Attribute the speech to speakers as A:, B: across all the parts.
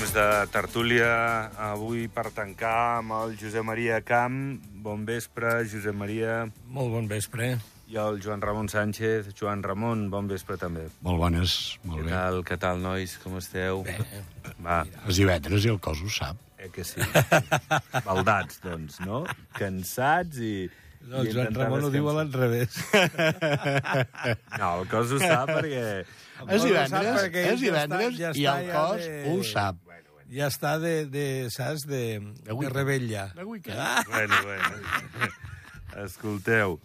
A: temps de tertúlia avui per tancar amb el Josep Maria Camp. Bon vespre, Josep Maria.
B: Molt bon vespre.
A: I el Joan Ramon Sánchez. Joan Ramon, bon vespre també.
C: Molt bones, molt
A: Què
C: bé.
A: tal, què tal, nois? Com esteu?
B: Bé.
A: Va,
C: És divendres i el cos ho sap.
A: eh que sí. Baldats, doncs, no? Cansats i...
B: No, el Joan Ramon ho diu a l'enrevés.
A: No, el cos ho sap perquè...
C: És divendres, és divendres
B: ja
C: i el
B: ja
C: cos
B: de-
C: ho sap.
B: Ja està de, de saps, de, de
C: weekend.
B: rebella.
C: De weekend.
B: Ah,
A: Bueno, bueno. Escolteu,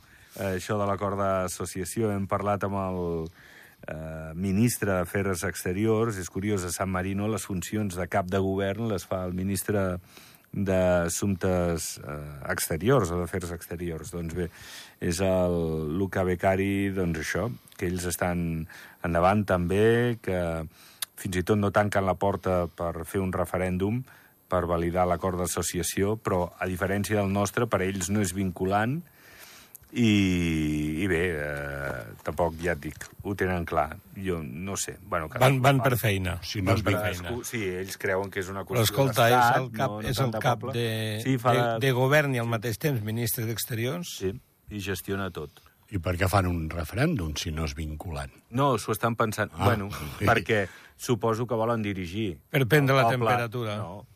A: això de l'acord d'associació, hem parlat amb el eh, ministre d'Afers Exteriors. És curiós, a San Marino les funcions de cap de govern les fa el ministre d'Assumptes eh, Exteriors o d'Afers Exteriors. Doncs bé, és el Luca Beccari, doncs això, que ells estan endavant també, que fins i tot no tanquen la porta per fer un referèndum per validar l'acord d'associació, però a diferència del nostre, per ells no és vinculant i, i bé, eh, tampoc ja et dic, ho tenen clar. Jo no sé. Bueno, cada-
B: van, van per feina.
C: Si no
B: van
C: és
B: per feina.
A: Cadascú, sí, ells creuen que és una
B: Però
A: qüestió
B: escolta, és
A: d'estat,
B: el cap,
A: no, no
B: és el cap de,
A: sí, fa
B: de, de govern i al mateix temps ministre d'Exteriors.
A: Sí, i gestiona tot.
C: I per què fan un referèndum si no és vinculant?
A: No, s'ho estan pensant.
C: Ah,
A: bueno,
C: sí.
A: perquè suposo que volen dirigir.
B: Per prendre la
A: poble.
B: temperatura.
A: No,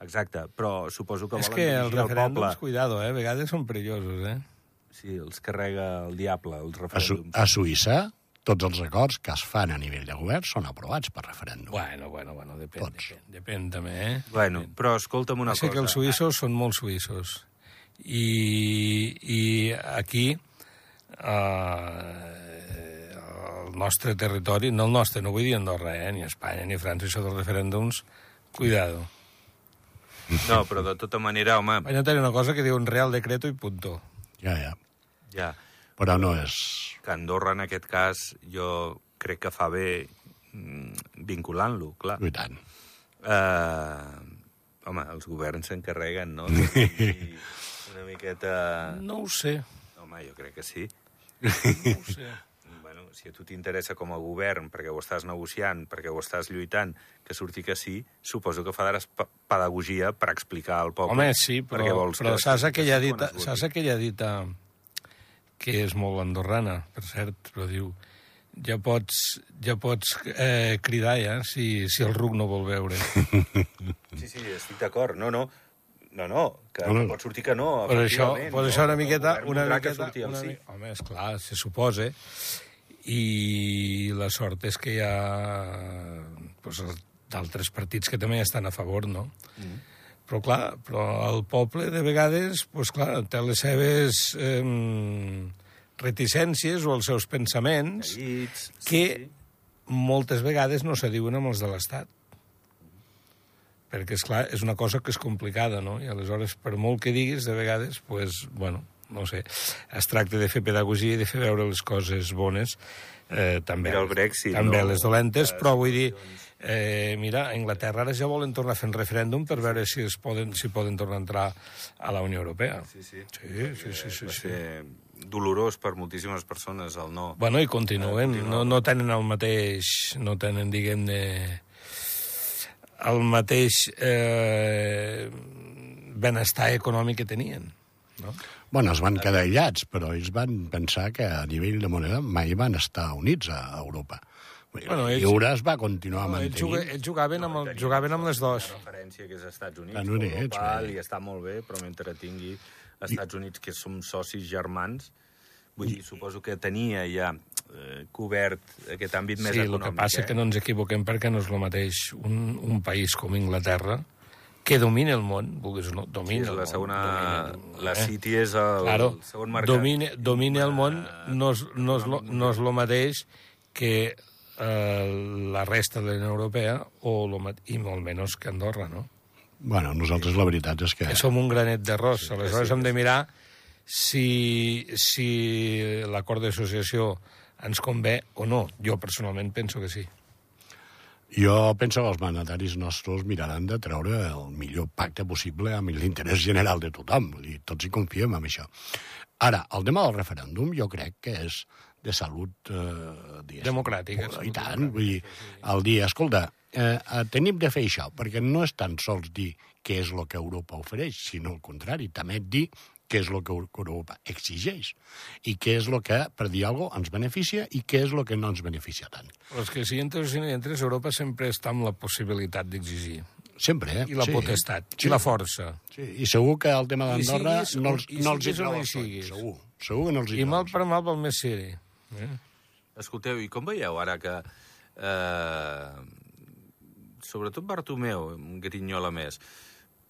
A: exacte, però suposo que
B: és
A: volen
B: que
A: dirigir
B: els
A: el poble.
B: referèndums, cuidado, eh? a vegades són perillosos, eh?
A: Sí, els carrega el diable, els
C: A, Su
A: referèndums.
C: a Suïssa, tots els acords que es fan a nivell de govern són aprovats per referèndum.
B: Bueno, bueno, bueno, depèn,
C: Tots.
B: depèn, depèn també, eh?
A: Bueno, però escolta'm una
B: sé
A: cosa.
B: que els suïssos són molt suïssos. I, i aquí, eh, el nostre territori, no el nostre, no vull dir Andorra, eh, ni Espanya, ni França, això dels referèndums, cuidado.
A: No, però de tota manera, home,
B: Espanya té una cosa que diu un real decreto i punto.
C: Ja, ja.
A: Ja,
C: Però no és...
A: que Andorra en aquest cas jo crec que fa bé mm, vinculant-lo, clar.
C: I tant.
A: Uh, home, els governs s'encarreguen, no? una miqueta...
B: No ho sé,
A: Home, jo crec que sí.
B: no ho sé.
A: Bueno, si a tu t'interessa com a govern, perquè ho estàs negociant, perquè ho estàs lluitant, que surti que sí, suposo que faràs pedagogia per explicar al poble.
B: Home, sí, però,
A: vols
B: però
A: que
B: saps aquella dita,
A: quan es voti.
B: saps aquella dita que és molt andorrana, per cert, però diu ja pots, ja pots eh, cridar ja si, si el ruc no vol veure.
A: Sí, sí, estic d'acord. No, no, no, no, que
C: No,
A: no,
C: no.
A: pot sortir que no,
B: per això, per
A: no?
B: això una
A: El
B: miqueta... Una
A: que
B: miqueta
A: el
B: una,
A: sí.
B: Home, esclar, se suposa. I la sort és que hi ha pues, d'altres partits que també estan a favor, no? Mm. Però, clar, però el poble, de vegades, pues, clar, té les seves eh, reticències o els seus pensaments
A: Llits,
B: que moltes vegades no se diuen amb els de l'Estat. Perquè, és clar, és una cosa que és complicada, no? I aleshores, per molt que diguis, de vegades, pues, bueno, no sé, es tracta de fer pedagogia i de fer veure les coses bones, eh, també,
A: Mira el Brexit,
B: també
A: no?
B: les dolentes, però vull dir, eh, mira, a Anglaterra ara ja volen tornar a fer un referèndum per veure si es poden, si poden tornar a entrar a la Unió Europea.
A: Sí, sí.
B: Sí, sí, sí, sí, sí.
A: dolorós per moltíssimes persones el no.
B: Bueno, i continuen.
A: continuen.
B: No, no tenen el mateix... No tenen, diguem-ne... El mateix eh, benestar econòmic que tenien. No?
C: Bueno, es van quedar aïllats, però ells van pensar que a nivell de moneda mai van estar units a Europa.
B: Bueno, ells-
C: Lliure es va continuar
B: No, ells,
C: mantenint.
B: juga, ells jugaven, amb el, jugaven amb les dues.
A: La referència que és Estats Units,
C: Estats Units,
A: Europa,
C: bé.
A: i està molt bé, però mentre tingui Estats Units, que som socis germans, vull dir, suposo que tenia ja eh, cobert aquest àmbit més
B: Sí, el
A: econòmic.
B: que passa
A: eh?
B: és que no ens equivoquem perquè no és el mateix un, un país com Inglaterra, que domina el món, vulguis o no,
A: Sí,
B: domina el
A: la
B: món.
A: segona...
B: domina el món,
A: La
B: eh?
A: City és el,
B: Claro,
A: el segon mercat.
B: domina, domina el món no és, no, és lo, no és lo mateix que eh, la resta de la Unió Europea o i molt menys que Andorra, no?
C: Bueno, nosaltres la veritat és que...
B: Som un granet d'arròs. Sí, Aleshores hem de mirar si, si l'acord d'associació ens convé o no. Jo personalment penso que sí.
C: Jo penso que els mandataris nostres miraran de treure el millor pacte possible amb l'interès general de tothom. Vull dir, tots hi confiem en això. Ara, el tema del referèndum jo crec que és de salut eh, diguéssim,
B: Democràtica,
C: I tant, vull dir, el dia, escolta, eh, eh, tenim de fer això, perquè no és tan sols dir què és el que Europa ofereix, sinó al contrari, també dir què és el que Europa exigeix i què és el que, per dir alguna cosa, ens beneficia i què és el que no ens beneficia tant.
B: Però és que si entres o si no entres, Europa sempre està amb la possibilitat d'exigir.
C: Sempre, eh?
B: I la
C: sí.
B: potestat,
C: Sí.
B: i la força.
C: Sí, I segur que el tema
B: I
C: d'Andorra no,
B: i
C: no els hi
B: siguis.
C: segur. Segur que no els hi
B: I
C: treu
B: mal per mal pel més siri. Eh?
A: Escolteu, i com veieu ara que... Eh, sobretot Bartomeu, grinyola més,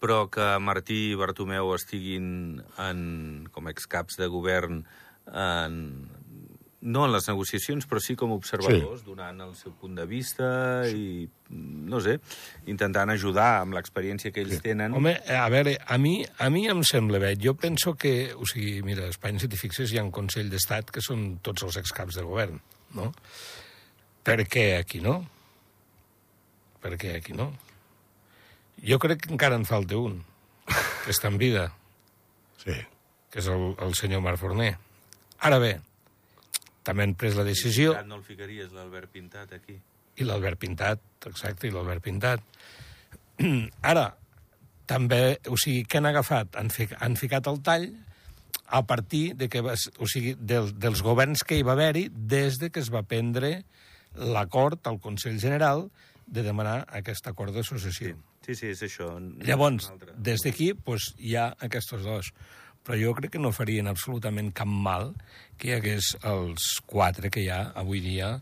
A: però que Martí i Bartomeu estiguin en, com excaps de govern en, no en les negociacions, però sí com a observadors, sí. donant el seu punt de vista i, no sé, intentant ajudar amb l'experiència que ells sí. tenen.
B: Home, a veure, a mi, a mi em sembla bé. Jo penso que, o sigui, mira, a Espanya, si t'hi fixes, hi ha un Consell d'Estat que són tots els excaps del govern, no? Per què aquí no? Per què aquí no? Jo crec que encara en falta un, que està en vida,
C: Sí.
B: que és el, el senyor Marc Forner. Ara bé, també han pres la decisió...
A: No el ficaries, l'Albert Pintat, aquí.
B: I l'Albert Pintat, exacte, i l'Albert Pintat. Ara, també, o sigui, què han agafat? Han, fi, han ficat el tall a partir de que, o sigui, del, dels governs que hi va haver-hi des de que es va prendre l'acord al Consell General de demanar aquest acord d'associació.
A: Sí, sí, és això.
B: Llavors, des d'aquí pues, hi ha aquests dos. Però jo crec que no farien absolutament cap mal que hi hagués els quatre que hi ha avui dia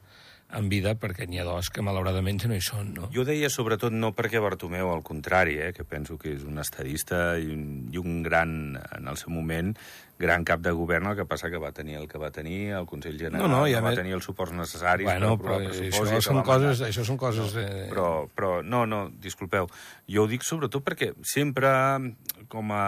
B: en vida, perquè n'hi ha dos que malauradament ja no hi són, no?
A: Jo deia sobretot no perquè Bartomeu, al contrari, eh, que penso que és un estadista i un, i un gran, en el seu moment, gran cap de govern, el que passa que va tenir el que va tenir, el Consell General,
B: No, no, i a
A: va
B: més-
A: tenir els suports necessaris
B: Bueno,
A: per aprovar el
B: això
A: pressupost. i
B: són, coses, això són coses... De...
A: Però, però, no, no, disculpeu. Jo ho dic sobretot perquè sempre, com a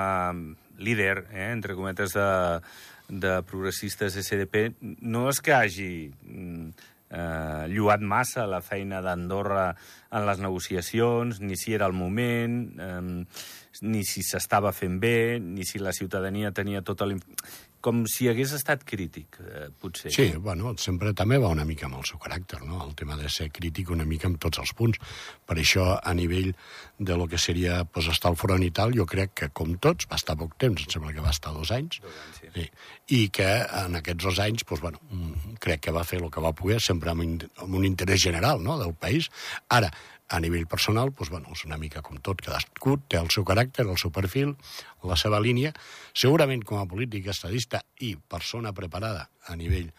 A: líder, eh, entre cometes, de, de progressistes SDP, no és que hagi mm, eh, lluat massa la feina d'Andorra en les negociacions, ni si era el moment, eh, ni si s'estava fent bé, ni si la ciutadania tenia tota la... Com si hagués estat crític, eh, potser.
C: Sí, bueno, sempre també va una mica amb el seu caràcter, no? El tema de ser crític una mica amb tots els punts. Per això, a nivell de lo que seria pues, estar al front i tal, jo crec que, com tots, va estar poc temps, em sembla que va estar dos anys,
A: Dos anys, sí.
C: sí. i que en aquests dos anys, pues, bueno, mm, crec que va fer el que va poder, sempre amb, amb un interès general no?, del país. Ara, a nivell personal, pues, bueno, és una mica com tot, cadascú té el seu caràcter, el seu perfil, la seva línia. Segurament com a polític, estadista i persona preparada a nivell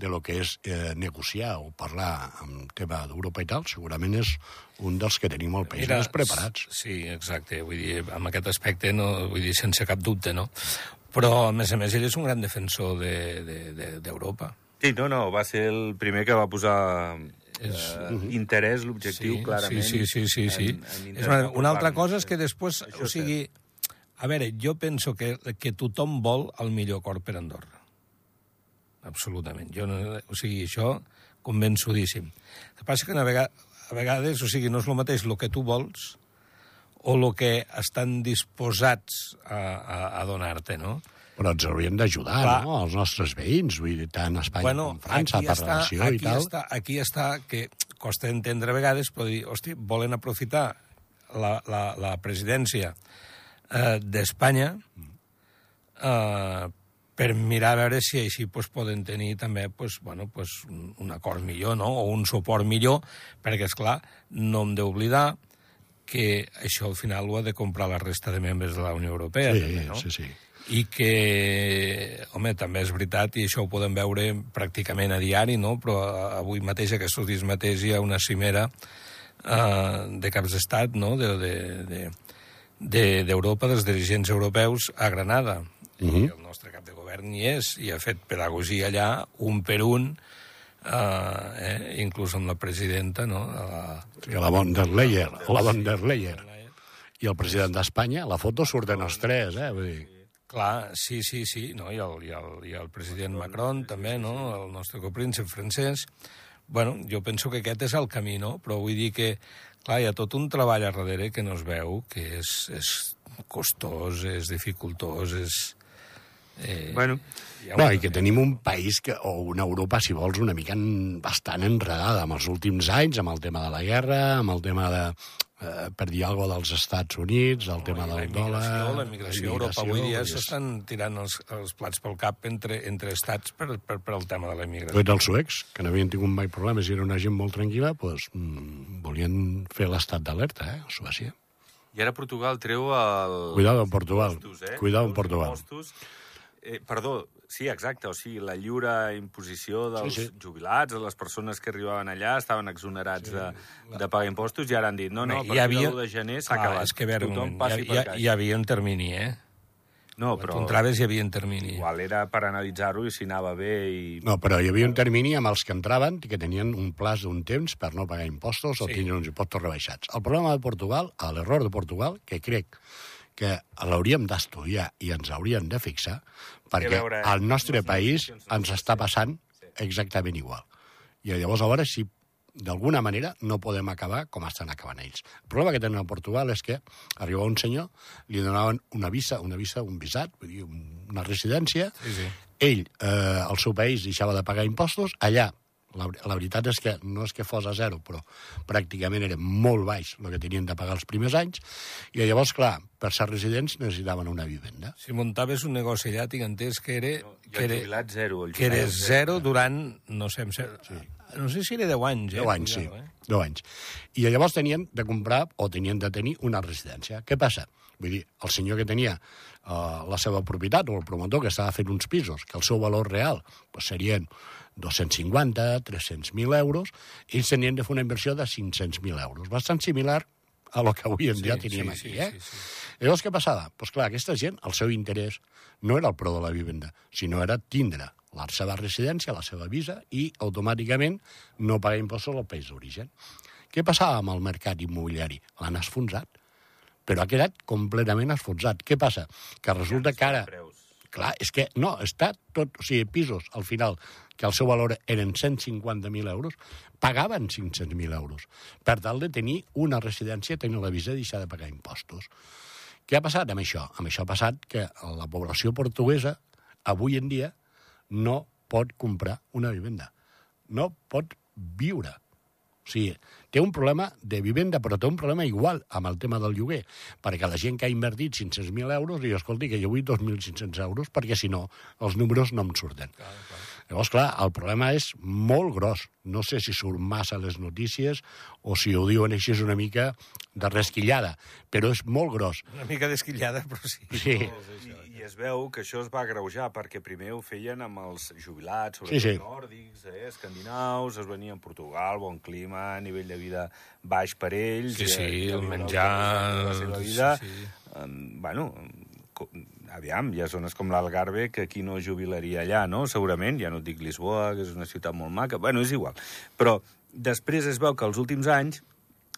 C: de lo que és eh, negociar o parlar amb tema d'Europa i tal, segurament és un dels que tenim al país més preparats.
B: Sí, exacte. Vull dir, amb aquest aspecte, no, vull dir, sense cap dubte, no? Però, a més a més, ell és un gran defensor d'Europa. De, de, d'Europa.
A: Sí, no, no, va ser el primer que va posar
B: És-
A: eh, interès, l'objectiu, clarament.
B: Sí, sí, sí, sí. sí.
A: en- en
B: és una, una altra cosa és que després,
A: Això
B: o sigui, a veure, jo penso que, que tothom vol el millor acord per Andorra. Absolutament. Jo no, o sigui, això convençudíssim. El que passa que a vegades, a vegades, o sigui, no és el mateix el que tu vols o el que estan disposats a, a, a donar-te, no?
C: Però ens haurien d'ajudar, no?, els nostres veïns, vull dir, tant a Espanya
B: bueno,
C: com França, per
B: està,
C: relació i tal.
B: Està, aquí està que costa entendre a vegades, però dir, hosti, volen aprofitar la, la, la presidència eh, d'Espanya eh, per mirar a veure si així pues, poden tenir també pues, bueno, pues, un, un acord millor, no? o un suport millor, perquè, és clar no hem d'oblidar que això al final ho ha de comprar la resta de membres de la Unió Europea.
C: Sí,
B: també, no?
C: sí, sí.
B: I que, home, també és veritat, i això ho podem veure pràcticament a diari, no? però avui mateix, aquests dies mateix, hi ha una cimera eh, de caps d'estat no? d'Europa, de, de, de, d'Europa, dels dirigents europeus a Granada. Uh -huh. I el nostre cap de govern hi és, i ha fet pedagogia allà, un per un, eh, eh, inclús amb la presidenta, no? De la,
C: I la von der Leyen, la von der Leyen. I el president d'Espanya, la foto surt de nos tres, eh? Vull dir,
B: Clar, sí, sí, sí, no? I, el, i, el, i el president Macron també, no? El nostre copríncep francès. bueno, jo penso que aquest és el camí, no? Però vull dir que, clar, hi ha tot un treball a darrere que no es veu, que és, és costós, és dificultós, és... Eh,
A: Bueno,
B: ja
C: No, i que tenim un país que, o una Europa, si vols, una mica en, bastant enredada amb els últims anys, amb el tema de la guerra, amb el tema de, eh, per dir alguna cosa, dels Estats Units, el tema
B: la
C: del dòlar...
B: la immigració a Europa avui dia s'estan tirant els, els plats pel cap entre, entre estats per, per, per el tema de la immigració.
C: Tots els suecs, que no havien tingut mai problemes i era una gent molt tranquil·la, doncs, mm, volien fer l'estat d'alerta, eh, a Suècia.
A: I ara Portugal treu el...
C: Cuidado amb Portugal.
A: Impostos, eh?
C: Cuidado amb Portugal.
A: Eh, perdó, sí, exacte, o sigui, la lliure imposició dels
C: Sí,
A: sí, jubilats, de les persones que arribaven allà, estaven exonerats sí. de, de pagar impostos i ara han dit, no, no, a
B: Home,
A: partir de l'1 de gener s'ha
B: Clar,
A: acabat.
B: És que, a veure, un
A: Tothom
B: hi, ha,
A: caixa.
B: hi havia un termini, eh?
A: No,
B: Però... entraves hi havia un termini.
A: igual era per analitzar-ho i si anava bé i...
C: No, però hi havia un termini amb els que entraven i que tenien un plaç d'un temps per no pagar impostos o
B: Sí.
C: tenien uns impostos rebaixats. El problema de Portugal, a l'error de Portugal, que crec que l'hauríem d'estudiar i ens hauríem de fixar, perquè
A: veure
C: al nostre
A: les
C: país ens està passant exactament igual. I llavors, a veure si d'alguna manera no podem acabar com estan acabant ells. El problema que tenen a Portugal és que arribava un senyor, li donaven una visa, una visa, un visat, vull dir, un- una residència,
B: Sí, sí.
C: ell, eh, al seu país, deixava de pagar impostos, allà la, la veritat és que no és que fos a zero, però pràcticament era molt baix el que tenien de pagar els primers anys, i llavors, clar, per ser residents necessitaven una vivenda.
B: Si muntaves un negoci allà, tinc entès que era,
A: I
B: que era,
A: zero. El
B: que era
A: jubilat
B: zero durant, no sé, em sé, no sé si era 10 anys, eh?
C: 10 anys, sí,
B: eh?
C: 10 anys. I llavors tenien de comprar o tenien de tenir una residència. Què passa? Vull dir, el senyor que tenia uh, la seva propietat o el promotor que estava fent uns pisos, que el seu valor real pues, serien 250, 300.000 euros, ells tenien de fer una inversió de 500.000 euros, bastant similar a lo que avui en dia
B: Sí,
C: teníem
B: sí,
C: aquí.
B: sí,
C: eh?
B: sí, sí.
C: Llavors, què passava? Doncs pues clar, aquesta gent, el seu interès no era el preu de la vivenda, sinó era tindre la seva residència, la seva visa, i automàticament no pagar impostos al país d'origen. Què passava amb el mercat immobiliari? L'han esfonsat, però ha quedat completament esfonsat. Què passa? Que resulta que ara...
A: Preus.
C: Clar, és que no, està tot... O sigui, pisos, al final, que el seu valor eren 150.000 euros, pagaven 500.000 euros per tal de tenir una residència, tenir la visa i deixar de pagar impostos. Què ha passat amb això? Amb això ha passat que la població portuguesa, avui en dia, no pot comprar una vivenda. No pot viure. O sigui, té un problema de vivenda, però té un problema igual amb el tema del lloguer, perquè la gent que ha invertit 500.000 euros diu, escolti, que jo vull 2.500 euros, perquè si no, els números no em surten.
B: Clar, clar.
C: Llavors, clar, el problema és molt gros. No sé si surt massa a les notícies o si ho diuen així és una mica de resquillada, però és molt gros.
B: Una mica desquillada, però sí.
C: Sí.
A: I, I es veu que això es va agreujar, perquè primer ho feien amb els jubilats,
C: Sí,
A: sobretot
C: sí.
A: nòrdics, eh, escandinaus, es venien a Portugal, bon clima, nivell de vida baix per ells.
B: Sí, sí,
A: eh,
B: el menjar,
A: La seva vida.
B: sí, sí.
A: Um, bueno, aviam, hi ha zones com l'Algarve que aquí no jubilaria allà, no? Segurament, ja no et dic Lisboa, que és una ciutat molt maca, bueno, és igual. Però després es veu que els últims anys,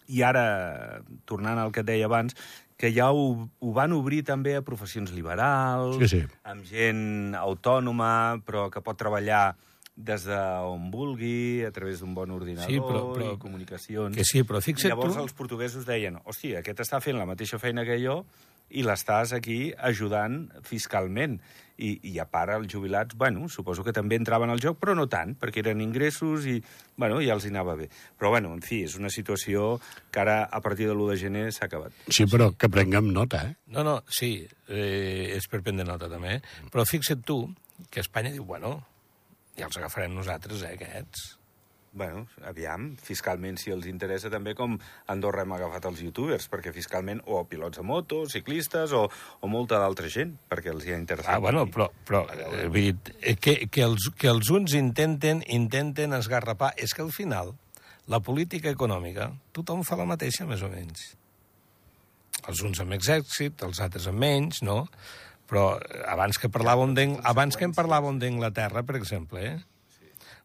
A: i ara, tornant al que et deia abans, que ja ho, ho van obrir també a professions liberals,
C: Sí, sí.
A: amb gent autònoma, però que pot treballar des d'on vulgui, a través d'un bon ordinador
B: Sí, però- però-
A: i comunicacions.
B: Que sí, però fixa't
A: I llavors
B: tu-
A: els portuguesos deien, hòstia, aquest està fent la mateixa feina que jo i l'estàs aquí ajudant fiscalment. I, I a part, els jubilats, bueno, suposo que també entraven al joc, però no tant, perquè eren ingressos i, bueno, ja els hi anava bé. Però, bueno, en fi, és una situació que ara, a partir de l'1 de gener, s'ha acabat.
C: Sí, però que prenguem nota, eh?
B: No, no, sí, eh, és per prendre nota també, eh? però fixa't tu que Espanya diu, bueno, ja els agafarem nosaltres, eh, aquests.
A: Bueno, aviam, fiscalment, si els interessa també, com Andorra hem agafat els youtubers, perquè fiscalment, o pilots de moto, ciclistes, o, o molta d'altra gent, perquè els hi ha interessat.
B: Ah, bueno, però, però eh, vull dir, eh, que, que, els, que els uns intenten, intenten esgarrapar... És que al final, la política econòmica, tothom fa la mateixa, més o menys. Els uns amb més èxit, els altres amb menys, no? Però eh, abans que parlàvem abans que en parlàvem d'Anglaterra, per exemple, eh?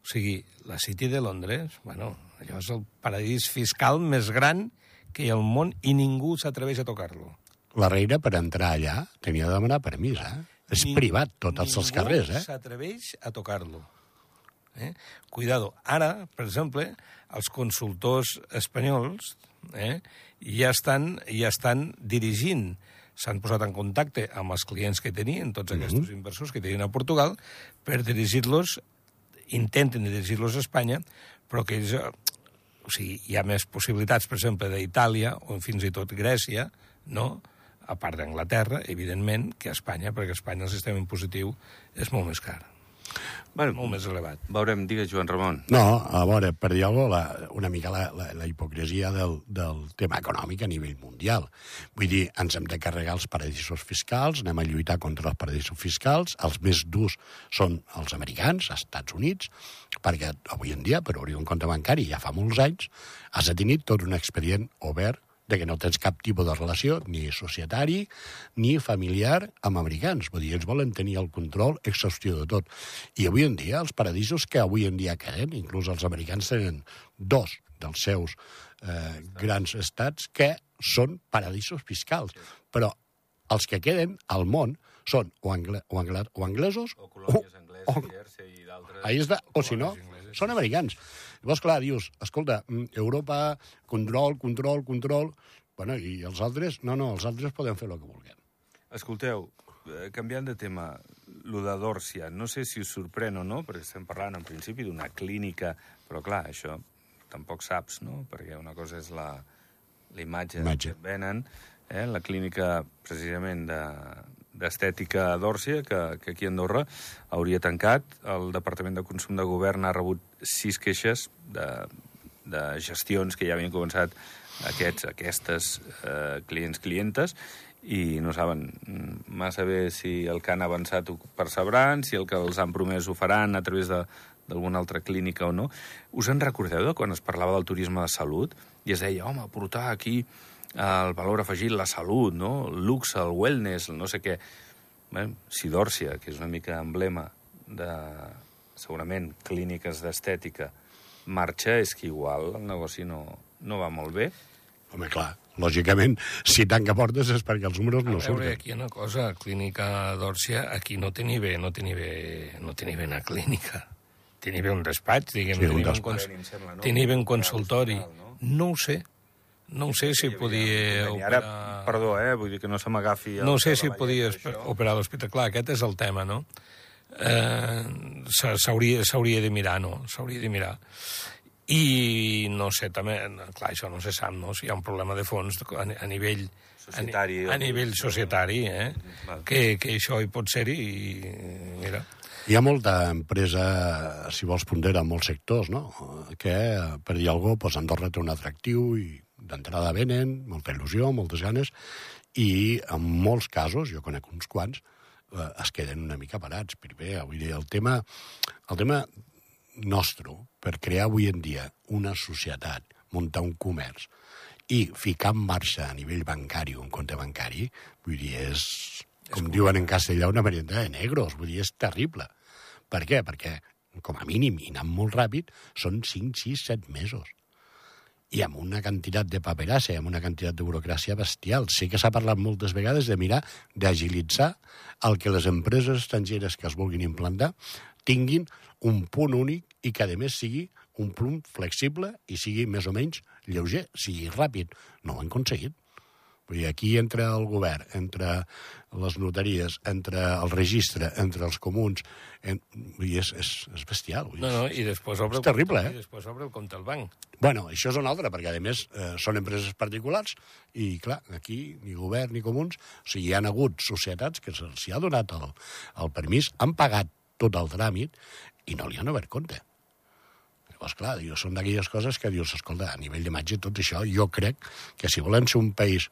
B: O sigui, la City de Londres, bueno, allò és el paradís fiscal més gran que hi ha al món i ningú s'atreveix a tocar-lo.
C: La reina, per entrar allà, tenia de demanar permís, eh? És
B: Ning-
C: privat, tots els carrers, eh?
B: Ningú s'atreveix a tocar-lo. Eh? Cuidado. Ara, per exemple, els consultors espanyols eh, ja, estan, ja estan dirigint s'han posat en contacte amb els clients que tenien, tots aquests mm -hmm. inversors que tenien a Portugal, per dirigir-los, intenten dirigir-los a Espanya, però que ells, eh, o sigui, hi ha més possibilitats, per exemple, d'Itàlia o fins i tot Grècia, no?, a part d'Anglaterra, evidentment, que a Espanya, perquè a Espanya el sistema impositiu és molt més car.
A: Bueno,
B: molt més elevat.
A: Veurem, digues, Joan Ramon.
C: No, a veure, per dir alguna cosa, una mica la, la, la hipocresia del, del tema econòmic a nivell mundial. Vull dir, ens hem de carregar els paradisos fiscals, anem a lluitar contra els paradisos fiscals, els més durs són els americans, als Estats Units, perquè avui en dia, per obrir un compte bancari ja fa molts anys, has de tenir tot un expedient obert de que no tens cap tipus de relació, ni societari, ni familiar, amb americans. Vull dir, ells volen tenir el control exhaustiu de tot. I avui en dia, els paradisos que avui en dia queden, inclús els americans tenen dos dels seus eh, grans estats que són paradisos fiscals. Però els que queden al món són o, angle, o, angle, o anglesos
A: o colònies angleses, o, Jersey i d'altres...
C: O si no, són americans. Llavors, clar, dius, escolta, mm, Europa, control, control, control... Bueno, i els altres? No, no, els altres poden fer el que vulguem.
A: Escolteu, eh, canviant de tema, lo de Dòrcia, no sé si us sorprèn o no, perquè estem parlant en principi d'una clínica, però clar, això tampoc saps, no? Perquè una cosa és la, la imatge,
C: Imatge.
A: que venen, eh? la clínica precisament de, d'estètica Dòrcia, que, que aquí a Andorra hauria tancat. El Departament de Consum de Govern ha rebut sis queixes de, de gestions que ja havien començat aquests, aquestes eh, clients-clientes i no saben massa bé si el que han avançat ho percebran, si el que els han promès ho faran a través de d'alguna altra clínica o no. Us en recordeu de quan es parlava del turisme de salut i es deia, home, portar aquí el valor afegit, la salut, no? el luxe, el wellness, el no sé què. Bé, Sidòrcia, que és una mica emblema de, segurament, clíniques d'estètica, marxa, és que igual el negoci no, no va molt bé.
C: Home, clar, lògicament, si tanca portes és perquè els números no
B: a veure,
C: surten.
B: aquí hi ha una cosa, Clínica d'Òrcia, aquí no té ni bé, no té ni bé, no té ni bé una clínica. Té ni bé un despatx, diguem,
C: Sí, un
B: té ni bé
C: despatx.
B: cons-
A: em sembla, no?
B: té ni bé un
A: Un
B: consultori.
A: no?
B: No ho sé. No ho sé si podia
A: I ara,
B: operar...
A: perdó, eh, vull dir que no se m'agafi...
B: No sé si podia operar l'hospital. Clar, aquest és el tema, no? Eh, s'ha- S'hauria s'hauria de mirar, no? S'hauria de mirar. I no sé, també, clar, això no se sap, no? Si hi ha un problema de fons a, a nivell...
A: Societari,
B: A, a nivell societari, eh?
A: Val.
B: Que, que això hi pot ser-hi i, mira...
C: Hi ha molta empresa, si vols pondera, en molts sectors, no? que, per dir alguna cosa, doncs Andorra té un atractiu i d'entrada venen, molta il·lusió, moltes ganes, i en molts casos, jo conec uns quants, eh, es queden una mica parats. Primer, vull dir, el tema, el tema nostre, per crear avui en dia una societat, muntar un comerç, i ficar en marxa a nivell bancari un compte bancari, vull dir, és, com diuen en castellà, una merienda de negros, vull dir, és terrible. Per què? Perquè, com a mínim, i anant molt ràpid, són 5, 6, 7 mesos. I amb una quantitat de paperassa i amb una quantitat de burocràcia bestial. Sí que s'ha parlat moltes vegades de mirar d'agilitzar el que les empreses estrangeres que es vulguin implantar tinguin un punt únic i que, a més, sigui un punt flexible i sigui més o menys lleuger, sigui ràpid. No ho han aconseguit. Vull dir, aquí entre el govern, entre les notaries, entre el registre, entre els comuns, en, vull dir, és, és, és bestial. Vull dir,
B: No, no, i després obre...
C: És terrible,
B: el,
C: eh?
B: I després obre el compte al banc.
C: Bueno, això és una altra, perquè a més eh, són empreses particulars i, clar, aquí ni govern ni comuns, o sigui, hi ha hagut societats que se'ls hi ha donat el, el permís, han pagat tot el tràmit i no li han obert compte. Llavors, clar, dius, són d'aquelles coses que dius, escolta, a nivell d'imatge, tot això, jo crec que si volem ser un país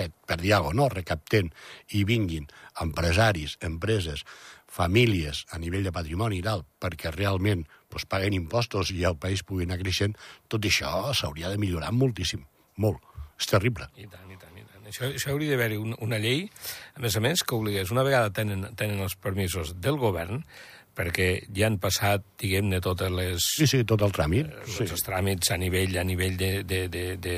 C: que, per dir alguna cosa, no, recaptent i vinguin empresaris, empreses, famílies a nivell de patrimoni i tal, perquè realment doncs, paguen impostos i el país pugui anar creixent, tot això s'hauria de millorar moltíssim, molt. És terrible.
B: I tant, i tant, i tant. Això, això hauria d'haver-hi un, una llei, a més a més, que obligués, una vegada tenen, tenen els permisos del govern, perquè ja han passat, diguem-ne, totes les...
C: Sí, sí, tot el tràmit.
B: sí.
C: Sí.
B: els tràmits a nivell a nivell de, de, de, de,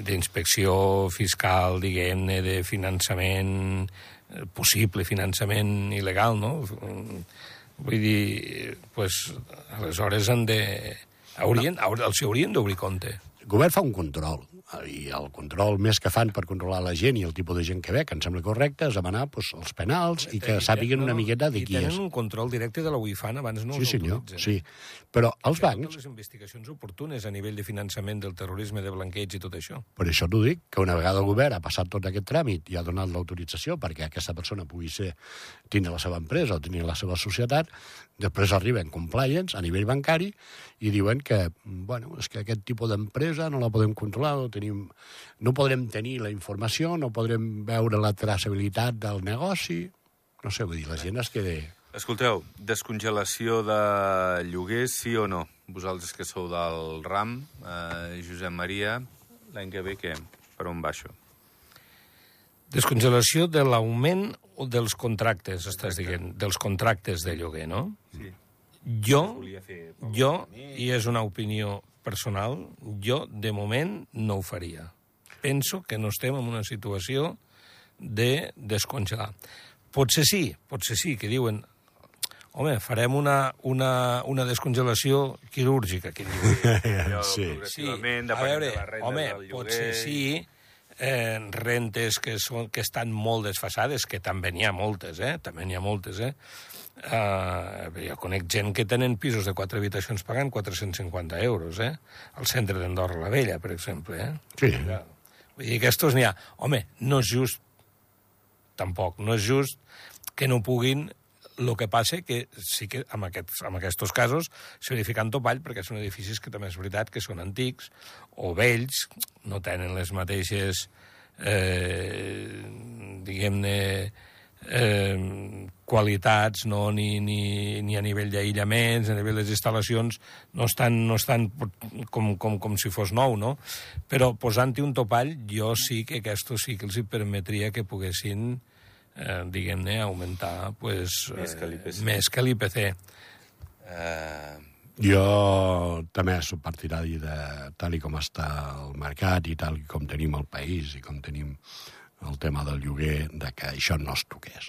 B: d'inspecció fiscal, diguem-ne, de finançament, eh, possible finançament il·legal, no? Vull dir, pues, aleshores han de... Haurien, haur- els haurien d'obrir compte.
C: El govern fa un control. I el control més que fan per controlar la gent i el tipus de gent que ve, que em sembla correcte, és demanar pues, els penals i que sàpiguen una miqueta de
B: I
C: qui
B: tenen
C: és.
B: un control directe de la UIFAN, abans no
C: Sí,
B: els
C: senyor,
B: autoritzen.
C: sí. Però els bancs,
B: les investigacions oportunes a nivell de finançament del terrorisme, de blanqueig i tot això.
C: per això t'ho dic, que una vegada el govern ha passat tot aquest tràmit i ha donat l'autorització perquè aquesta persona pugui ser, tindre la seva empresa o tenir la seva societat, després arriben compliance a nivell bancari i diuen que, bueno, és que aquest tipus d'empresa no la podem controlar, no, tenim, no podrem tenir la informació, no podrem veure la traçabilitat del negoci... No sé, vull dir, la gent es queda...
A: Escolteu, descongelació de lloguers, sí o no? Vosaltres que sou del RAM, eh, Josep Maria, l'any que ve què? Per on va això?
B: Descongelació de l'augment dels contractes, estàs dient, dels contractes de lloguer, no?
A: Sí.
B: Jo, jo, i és una opinió personal, jo, de moment, no ho faria. Penso que no estem en una situació de descongelar. Potser sí, potser sí, que diuen home, farem una, una, una descongelació quirúrgica, que diuen.
A: Allò
C: Sí.
B: Sí, a veure, home, potser sí, eh, rentes que, són, que estan molt desfasades, que també n'hi ha moltes, eh? També n'hi ha moltes, eh? Uh, jo conec gent que tenen pisos de quatre habitacions pagant 450 euros, eh? Al centre d'Andorra la Vella, per exemple, eh?
C: Sí.
B: Vull dir que estos n'hi ha. Home, no és just, tampoc, no és just que no puguin el que passa que sí que en aquests, en aquests casos s'hi verifica en topall perquè són edificis que també és veritat que són antics o vells, no tenen les mateixes, eh, diguem-ne, eh, qualitats, no? ni, ni, ni a nivell d'aïllaments, a nivell de les instal·lacions, no estan, no estan com, com, com si fos nou, no? Però posant-hi un topall, jo sí que aquest sí que els hi permetria que poguessin, eh, diguem-ne, augmentar pues,
A: Més que l'IPC.
B: eh, més que l'IPC.
A: Eh,
C: Jo també soc partidari de tal i com està el mercat i tal i com tenim el país i com tenim el tema del lloguer, de que això no es toqués.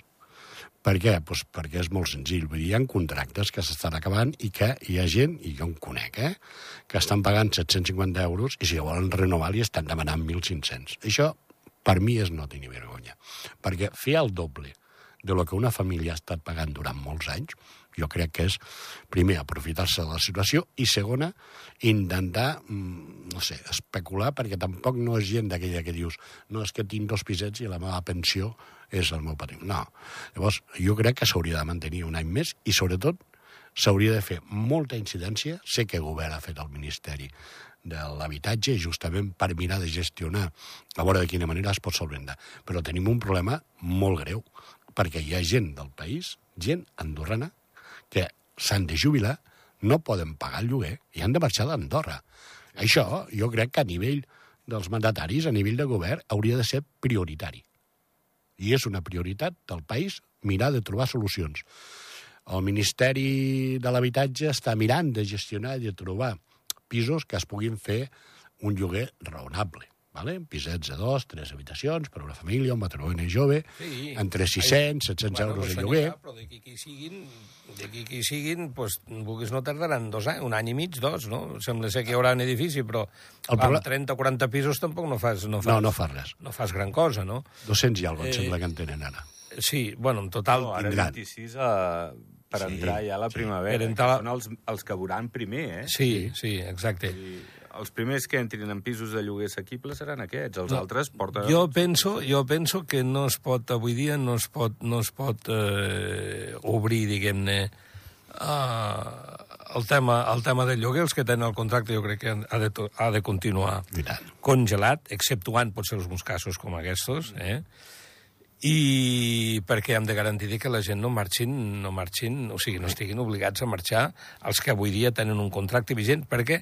C: Per què? Pues perquè és molt senzill. Vull dir, hi ha contractes que s'estan acabant i que hi ha gent, i jo en conec, eh, que estan pagant 750 euros i si volen renovar li estan demanant 1.500. Això, per mi, és no tenir vergonya. Perquè fer el doble de lo que una família ha estat pagant durant molts anys, jo crec que és, primer, aprofitar-se de la situació i, segona, intentar, mm, no sé, especular, perquè tampoc no és gent d'aquella que dius no, és que tinc dos pisets i la meva pensió és el meu patrimoni. No. Llavors, jo crec que s'hauria de mantenir un any més i, sobretot, s'hauria de fer molta incidència. Sé que el govern ha fet el Ministeri de l'habitatge justament per mirar de gestionar a veure de quina manera es pot solventar. Però tenim un problema molt greu, perquè hi ha gent del país, gent andorrana, que s'han de jubilar, no poden pagar el lloguer i han de marxar d'Andorra. Això jo crec que a nivell dels mandataris, a nivell de govern, hauria de ser prioritari. I és una prioritat del país mirar de trobar solucions. El Ministeri de l'Habitatge està mirant de gestionar i de trobar pisos que es puguin fer un lloguer raonable. Vale? Pisets de dos, tres habitacions, per a una família, un matrimoni jove,
B: Sí.
C: entre 600, 700 euros de lloguer.
B: Però d'aquí que hi siguin, d'aquí que hi siguin, pues, vulguis no tardaran dos anys, un any i mig, dos, no? Sembla ser que hi haurà un edifici, però
C: El
B: amb
C: proble-
B: 30 o 40 pisos tampoc no fas, no fas,
C: No, no fa res.
B: no fas gran cosa, no?
C: 200 i alguna
B: Eh,
C: em sembla que en tenen ara.
B: Sí, bueno, en total...
A: no, ara
C: tindran.
A: 26 a, per
C: Sí,
A: entrar ja a la primavera.
B: Per
A: que
B: entrar-
A: Són els, els que veuran primer, eh?
B: Sí, sí, exacte.
A: I els primers que entrin en pisos de lloguer assequibles seran aquests. Els altres porten...
B: Jo penso, jo penso que no es pot, avui dia, no es pot, no es pot eh, obrir, diguem-ne, uh, el, tema, el tema del lloguer. Els que tenen el contracte jo crec que ha de, ha de continuar
C: I tant.
B: congelat, exceptuant potser alguns casos com aquests, eh? I perquè hem de garantir que la gent no marxin, no marxin, o sigui, no estiguin obligats a marxar els que avui dia tenen un contracte vigent, perquè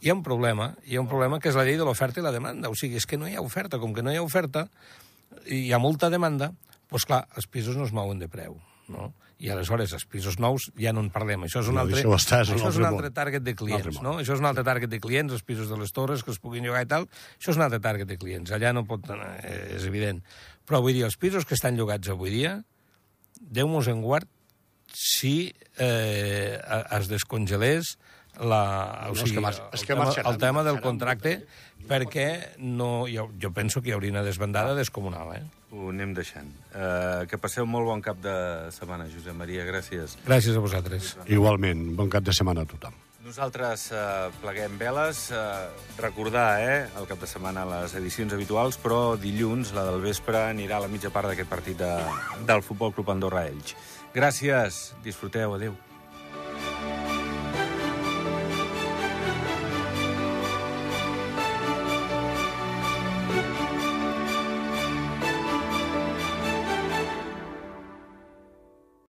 B: hi ha un problema, hi ha un problema que és la llei de l'oferta i la demanda, o sigui, és que no hi ha oferta, com que no hi ha oferta, i hi ha molta demanda, doncs clar, els pisos no es mouen de preu, no? I aleshores, els pisos nous ja no en parlem. Això és un
C: No,
B: altre,
C: això està, és un
B: això és
C: altre
B: un altre target de clients, no? Això és un altre target de clients, els pisos de les torres que es puguin llogar i tal. Això és un altre target de clients. Allà no pot... Eh, és evident. Però vull dir, els pisos que estan llogats avui dia, Déu mos en guard si eh, es descongelés la,
C: No,
B: o
C: és
B: sigui,
C: que mar- és
B: el,
C: que
B: tema, el tema del contracte, perquè no, jo, jo penso que hi hauria una desbandada descomunal. Eh?
A: Ho anem deixant. Uh, que passeu molt bon cap de setmana, Josep Maria. Gràcies.
B: Gràcies a vosaltres.
C: Igualment, bon cap de setmana a tothom.
A: Nosaltres uh, pleguem veles. Uh, recordar, eh, el cap de setmana les edicions habituals, però dilluns, la del vespre, anirà a la mitja part d'aquest partit de, del Futbol Club Andorra Elx. Gràcies, disfruteu, adeu.